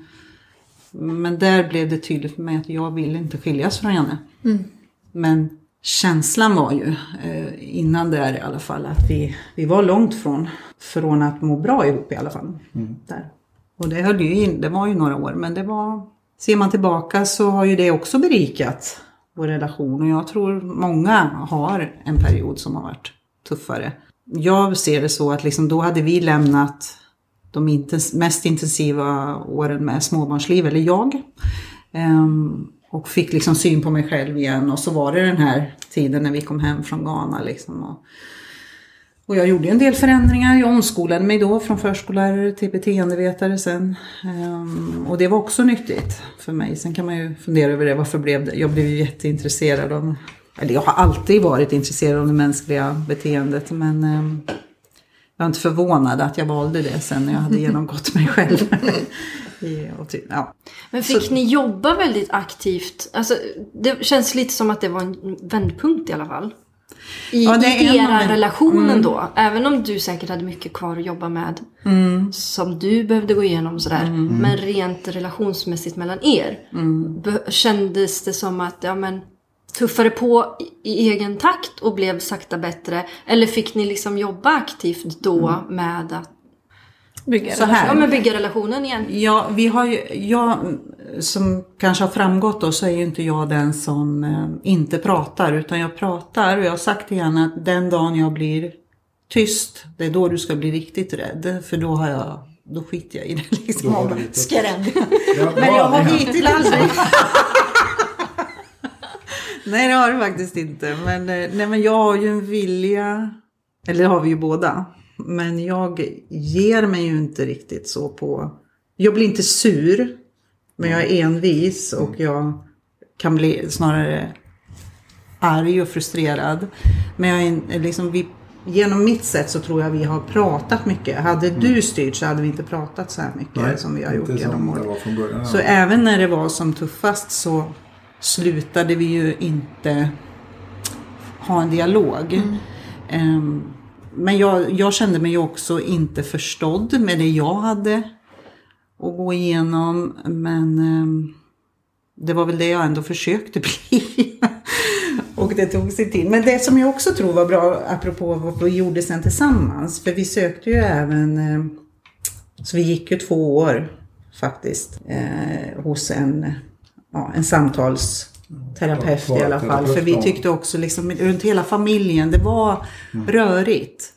Men där blev det tydligt för mig att jag vill inte skiljas från Janne. Men känslan var ju, eh, innan där i alla fall, att vi, vi var långt från, från att må bra ihop i alla fall. Där. Och det höll ju in, det var ju några år, men det var, ser man tillbaka så har ju det också berikat vår relation. Och jag tror många har en period som har varit tuffare. Jag ser det så att liksom, då hade vi lämnat de intens- mest intensiva åren med småbarnsliv, eller jag. Um, och fick liksom syn på mig själv igen. Och så var det den här tiden när vi kom hem från Ghana. Liksom, och, och jag gjorde en del förändringar. Jag omskolade mig då från förskollärare till beteendevetare sen. Um, och det var också nyttigt för mig. Sen kan man ju fundera över det. Varför blev det? Jag blev ju jätteintresserad av eller jag har alltid varit intresserad av det mänskliga beteendet. Men ehm, jag är inte förvånad att jag valde det sen när jag hade genomgått mig själv. Ja. Men fick ni jobba väldigt aktivt? Alltså, det känns lite som att det var en vändpunkt i alla fall. I, Ja, i era vänd- relationen då. Även om du säkert hade mycket kvar att jobba med. Som du behövde gå igenom sådär. Men rent relationsmässigt mellan er. be- Kändes det som att, ja men tuffare på i, i egen takt och blev sakta bättre? Eller fick ni liksom jobba aktivt då med att Bygga Så här. ja, men bygga relationen igen? Ja, vi har ju, jag, som kanske har framgått då, så är ju inte jag den som eh, inte pratar. Utan jag pratar och jag har sagt till henne att den dagen jag blir tyst, det är då du ska bli riktigt rädd. För då har jag, då skiter jag i det liksom. Skrämd. Ja, Men jag har hittills aldrig... nej, det har det faktiskt inte. Men, eh, nej, men jag har ju en vilja, eller det har vi ju båda. Men jag ger mig ju inte riktigt så på... Jag blir inte sur, men jag är envis och jag kan bli snarare arg och frustrerad. Men jag är liksom, vi, genom mitt sätt så tror jag vi har pratat mycket. Hade du styrt så hade vi inte pratat så här mycket Nej, som vi har gjort genom åren. Så även när det var som tuffast så slutade vi ju inte ha en dialog. Ehm, men jag, jag kände mig ju också inte förstådd med det jag hade att gå igenom. Men ehm, det var väl det jag ändå försökte bli. Och det tog sin tid. Men det som jag också tror var bra, apropå vad vi gjorde sen tillsammans. För vi sökte ju även, eh, så vi gick ju två år faktiskt eh, hos en, ja, en samtalsterapeut Ja, i alla fall. För vi tyckte också liksom runt hela familjen, det var rörigt.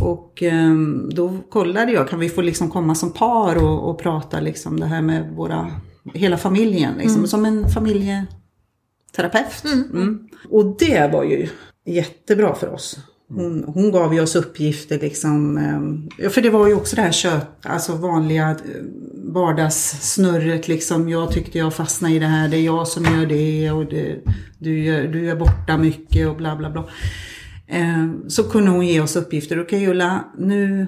Och ehm, då kollade jag, kan vi få liksom komma som par och, och prata liksom det här med våra, hela familjen, liksom, som en familjeterapeut. Mm. Och det var ju jättebra för oss. Mm. Hon, hon gav ju oss uppgifter liksom, eh, ja, för det var ju också det här kött, alltså vanliga eh, vardagssnurret liksom. Jag tyckte jag fastnade i det här, det är jag som gör det och det, du, gör, du är borta mycket och bla bla bla. Eh, så kunde hon ge oss uppgifter. Okej Ulla, nu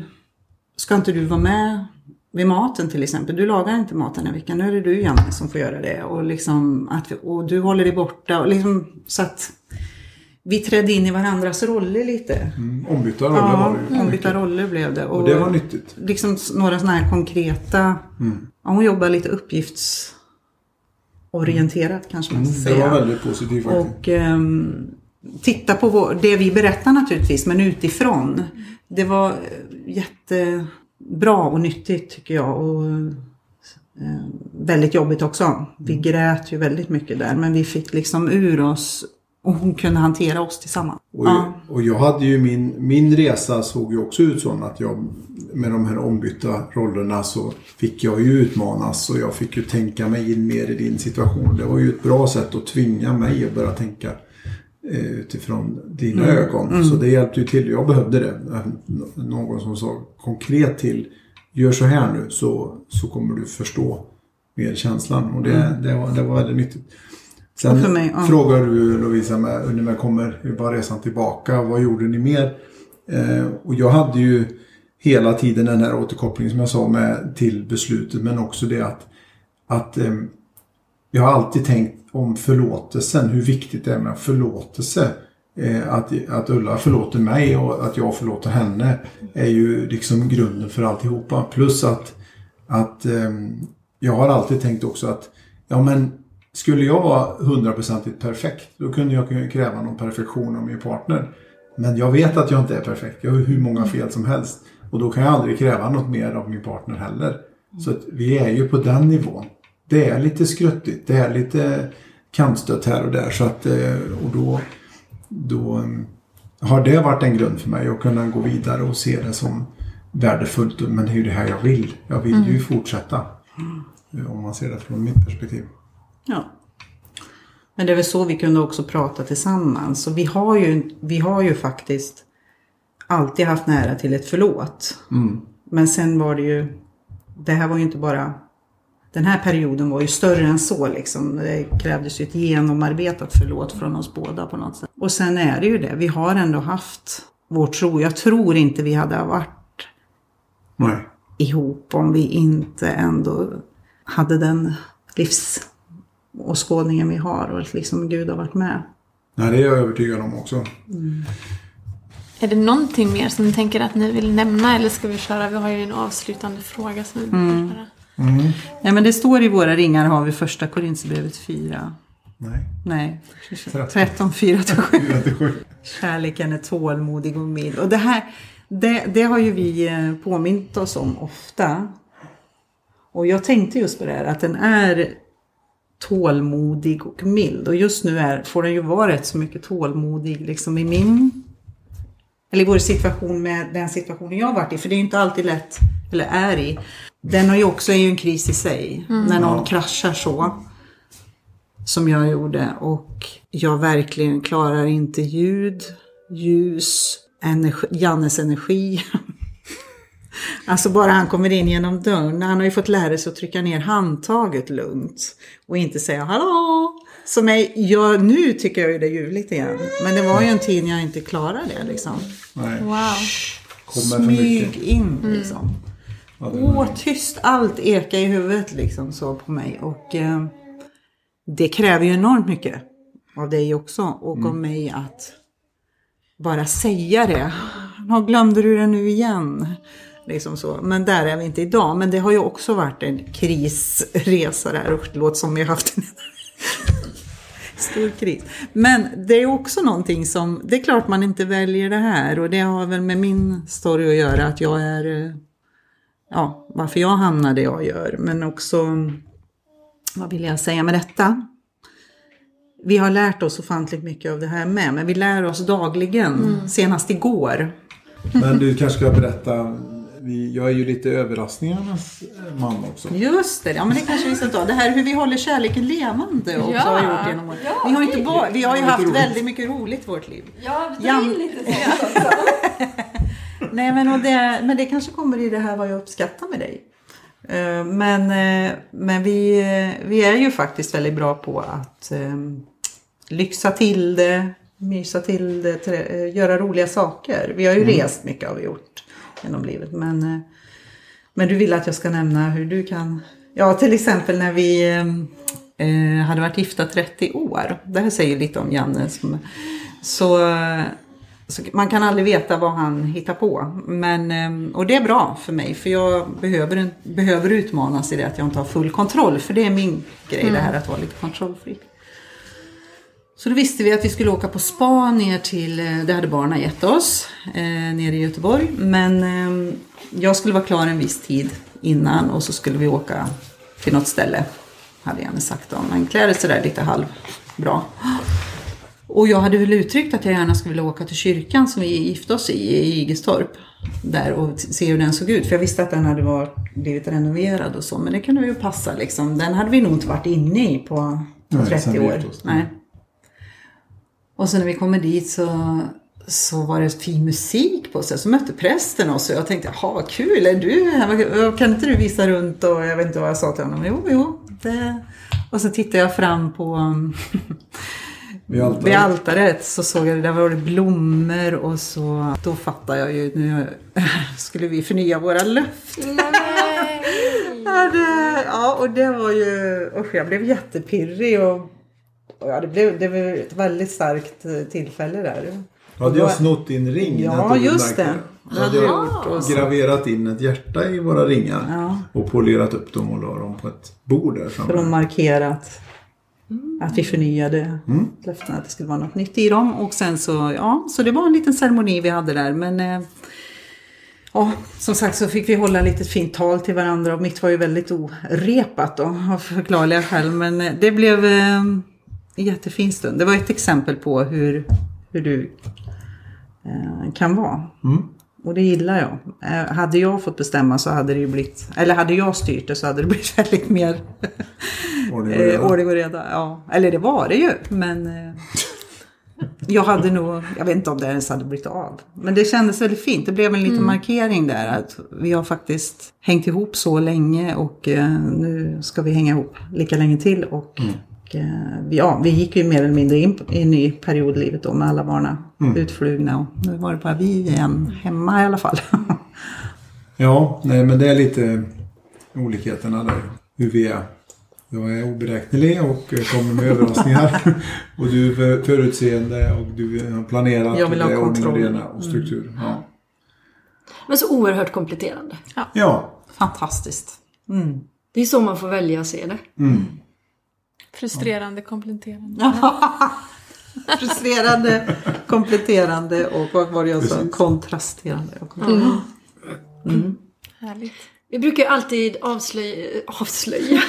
ska inte du vara med vid maten till exempel. Du lagar inte maten den här veckan. Nu är det du Janne som får göra det. Och, liksom att och du håller dig borta. Och liksom, så att vi trädde in i varandras roller lite. Mm, ombytta roller Ja, var det ju. ombytta roller blev det. Och det var nyttigt. Liksom några sådana här konkreta, ja, hon jobbar lite uppgiftsorienterat kanske man ska Det säga. var väldigt positivt faktiskt. Och ehm, titta på vår, det vi berättar naturligtvis, men utifrån. Det var eh, jättebra och nyttigt tycker jag. Och eh, väldigt jobbigt också. Vi grät ju väldigt mycket där, men vi fick liksom ur oss och hon kunde hantera oss tillsammans. Och, Ja. och jag hade ju min, min resa såg ju också ut så att jag med de här ombytta rollerna så fick jag ju utmanas och jag fick ju tänka mig in mer i din situation. Det var ju ett bra sätt att tvinga mig att börja tänka eh, utifrån dina ögon. Så det hjälpte ju till. Jag behövde det. Någon som sa konkret till gör så här nu så, så kommer du förstå mer känslan. Och det, det, var, det var väldigt nyttigt. Sen för mig, ja. frågar du Lovisa med, när kommer var resan tillbaka? Vad gjorde ni mer? Eh, och jag hade ju hela tiden den här återkopplingen som jag sa med till beslutet men också det att, att eh, jag har alltid tänkt om förlåtelsen, hur viktigt det är med förlåtelse. Eh, att, att Ulla förlåter mig och att jag förlåter henne är ju liksom grunden för alltihopa. Plus att, att jag har alltid tänkt också att ja men skulle jag vara hundraprocentigt perfekt då kunde jag kräva någon perfektion av min partner. Men jag vet att jag inte är perfekt. Jag har hur många fel som helst. Och då kan jag aldrig kräva något mer av min partner heller. Så att vi är ju på den nivån. Det är lite skruttigt. Det är lite kantstött här och där. Så att, eh, och då, då mm, har det varit en grund för mig att kunna gå vidare och se det som värdefullt. Men det är ju det här jag vill. Jag vill ju fortsätta. Om man ser det från mitt perspektiv. Ja. Men det är väl så vi kunde också prata tillsammans. Och vi har ju, vi har ju faktiskt alltid haft nära till ett förlåt. Mm. Men sen var det ju, det här var ju inte bara, den här perioden var ju större än så liksom. Det krävdes ju ett genomarbetat förlåt från oss båda på något sätt. Och sen är det ju det, vi har ändå haft vår tro. Jag tror inte vi hade varit Nej. ihop om vi inte ändå hade den livsåskådningen vi har och att liksom Gud har varit med. Nej, det är jag övertygad om också. Är det någonting mer som ni tänker att ni vill nämna eller ska vi köra? Vi har ju en avslutande fråga som vi brukar köra. Ja, men det står i våra ringar har vi första Korinthierbrevet 4. Nej. Nej, Tretton. 13, 4 till 7. 4 till 7. Kärleken är tålmodig och mild. Och det här, det, det har ju vi eh, påmint oss om ofta. Och jag tänkte just på det här att den är tålmodig och mild. Och just nu är, får den ju vara rätt så mycket tålmodig liksom i min eller i vår situation med den situationen jag har varit i. För det är ju inte alltid lätt, eller är i. Den har ju också, är ju en kris i sig. När någon kraschar så. Som jag gjorde. Och jag verkligen klarar inte ljud, ljus, energi, Jannes energi. Alltså bara han kommer in genom dörren. Han har ju fått lära sig att trycka ner handtaget lugnt. Och inte säga hallå. Som är, jag, nu tycker jag ju det är ljuvligt igen. Men det var ju en tid när jag inte klarade det liksom. Nej. Wow. Kommer Smyg in liksom. Ja, det var- Åh, tyst, allt ekar i huvudet liksom så på mig. Och eh, det kräver ju enormt mycket av dig också och av mig att bara säga det. Ja, glömde du det nu igen? Liksom så. Men där är vi inte idag. Men det har ju också varit en krisresa där. Usch, det låter som vi har haft en stor kris. Men det är också någonting som, det är klart man inte väljer det här och det har väl med min story att göra att jag är, eh, ja, varför jag hamnar där jag gör. Men också, vad vill jag säga med detta? Vi har lärt oss ofantligt mycket av det här med, men vi lär oss dagligen, senast igår. Men du kanske ska berätta. Vi, jag är ju lite överraskningarnas man också. Just det, ja men det kanske vi ska ta. Det här hur vi håller kärleken levande också Ja. har gjort genom åren. vi har, ju inte bara, vi har ju haft väldigt mycket roligt i vårt liv. Ja, dra Jan- in lite sånt också. Nej men, och det, men det kanske kommer i det här vad jag uppskattar med dig. Eh, Men, eh, men vi, eh, vi är ju faktiskt väldigt bra på att eh, lyxa till det, mysa till det, eh, göra roliga saker. Vi har ju rest mycket har vi gjort genom livet. Men, eh, men du vill att jag ska nämna hur du kan, ja till exempel när vi eh, hade varit gifta 30 år. Det här säger lite om Janne. Som, så, eh, så man kan aldrig veta vad han hittar på. Men, eh, och det är bra för mig för jag behöver, behöver utmanas i det att jag inte har full kontroll. För det är min grej det här att vara lite kontrollfri. Så då visste vi att vi skulle åka på spa ner till, eh, det hade barnen gett oss, eh, nere i Göteborg. Men eh, jag skulle vara klar en viss tid innan och så skulle vi åka till något ställe. Hade Janne sagt då. Men klä sådär lite halvbra. Och jag hade väl uttryckt att jag gärna skulle vilja åka till kyrkan som vi gifte oss i, i Igestorp. Där och se hur den såg ut. För jag visste att den hade varit, blivit renoverad och så. Men det kunde ju passa liksom. Den hade vi nog inte varit inne i på, på Nej, 30 sen vi år. Nej. Och så när vi kommer dit så, så var det fin musik på sig. Så mötte prästen oss och jag tänkte, jaha vad kul, är du här? Kan inte du visa runt? Och jag vet inte vad jag sa till honom. Jo, jo. Det... Och så tittade jag fram på Vi altaret. vid altaret så såg jag, där var det blommor och så, då fattade jag ju, nu skulle vi förnya våra löften. Ja, det, ja, och det var ju, usch jag blev jättepirrig och ja, det, blev, det var ett väldigt starkt eh, tillfälle där. Då hade jag snott din ring. Ja, just det. Då hade jag graverat in ett hjärta i våra ringar. Ja. Och polerat upp dem och la dem på ett bord där För att framme. markera att, att vi förnyade Mm. löftena att det skulle vara något nytt i dem. Och sen så, ja, så det var en liten ceremoni vi hade där. Men eh, ja, som sagt så fick vi hålla lite fint tal till varandra och mitt var ju väldigt orepat då av förklarliga skäl. Men eh, det blev eh, en jättefin stund. Det var ett exempel på hur, hur du eh, kan vara. Mm. Och det gillar jag. Eh, hade jag fått bestämma så hade det ju blivit, eller hade jag styrt det så hade det blivit väldigt mer Ordning och eh, reda. ordning och reda. Ja. Eller det var det ju, men eh, jag hade nog, jag vet inte om det ens hade blivit av. Men det kändes väldigt fint. Det blev en liten markering där att vi har faktiskt hängt ihop så länge och eh, nu ska vi hänga ihop lika länge till. Och, och, eh, vi- ja, vi gick ju mer eller mindre in i en ny period i livet då med alla barnen utflugna och nu var det bara vi igen hemma i alla fall. Ja, nej, men det är lite olikheterna där. Hur vi är. Jag är oberäknelig och kommer med överraskningar. och du är för- förutseende och du har planerat. Jag vill och det ha är ordning och kontroll. och struktur. Ja. Men så oerhört kompletterande. ja. Fantastiskt. Mm. Det är så man får välja att se det. Mm. Frustrerande, kompletterande. Frustrerande, kompletterande och vad var det jag sa? Kontrasterande. och kompletterande. Härligt. Vi brukar ju alltid avslöja, avslöja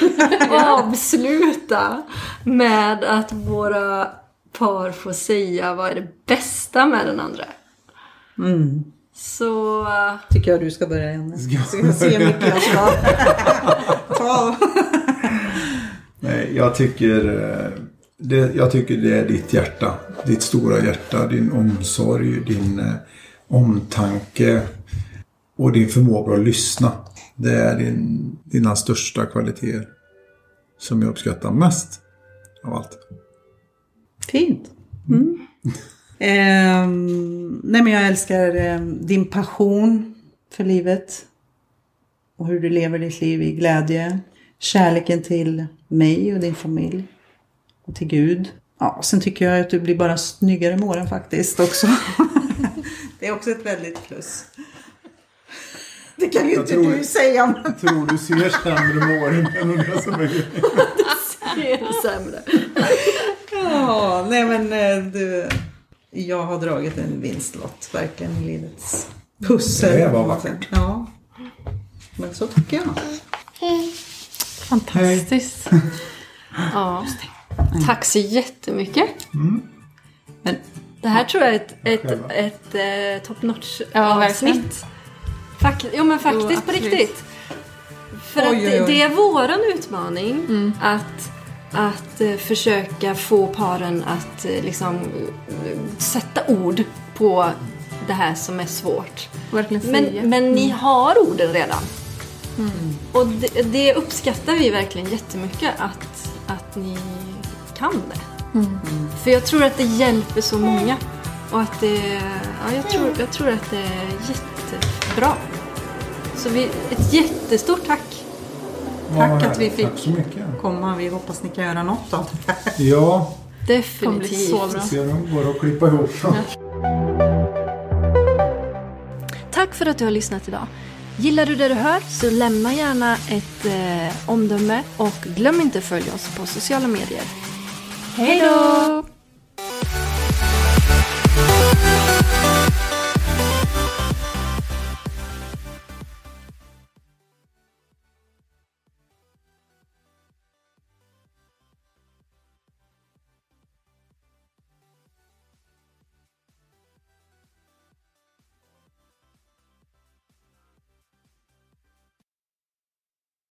avsluta med att våra par får säga vad är det bästa med den andra. Mm. Så Tycker jag du ska börja igen. Ska Ska jag se mycket jag ska ta. Nej, jag tycker, eh, det, jag tycker det är ditt hjärta. Ditt stora hjärta, din omsorg, din eh, omtanke och din förmåga att lyssna. Det är din, dina största kvaliteter som jag uppskattar mest av allt. Fint. Mm. Ehm, nej men jag älskar ehm, din passion för livet. Och hur du lever ditt liv i glädje. Kärleken till mig och din familj. Och till Gud. Ja, sen tycker jag att du blir bara snyggare med åren faktiskt också. det är också ett väldigt plus. Det kan ju Jag inte tror- du säga. Men... Jag tror du ser sämre med åren än det som är det är sämre. Ja, nej men eh, du, jag har dragit en vinstlott verkligen i livets pussel. Det var vackert. Ja, men så tycker jag. Fantastiskt. Ja. Tack så jättemycket. Men Det här tror jag är ett, ett, ett, ett top notch Ja, avsnitt. Fak- jo men faktiskt Jo, på riktigt. För Oj, att oj, det, oj. det är våran utmaning att, att eh, försöka få paren att eh, liksom eh, sätta ord på det här som är svårt. Men, men ni har orden redan. Och det, det uppskattar vi verkligen jättemycket att, att ni kan det. För jag tror att det hjälper så många. Och att det, ja, jag, tror, jag tror att det är jättebra. Så vi, ett jättestort tack. Tack att vi fick. Komma, vi hoppas ni kan göra något av det. Ja, Det kommer bli Definitivt. så bra. ser de går att klippa ihop. Tack för att du har lyssnat idag. Gillar du det du hör så lämna gärna ett eh, omdöme och glöm inte att följa oss på sociala medier. Hej då!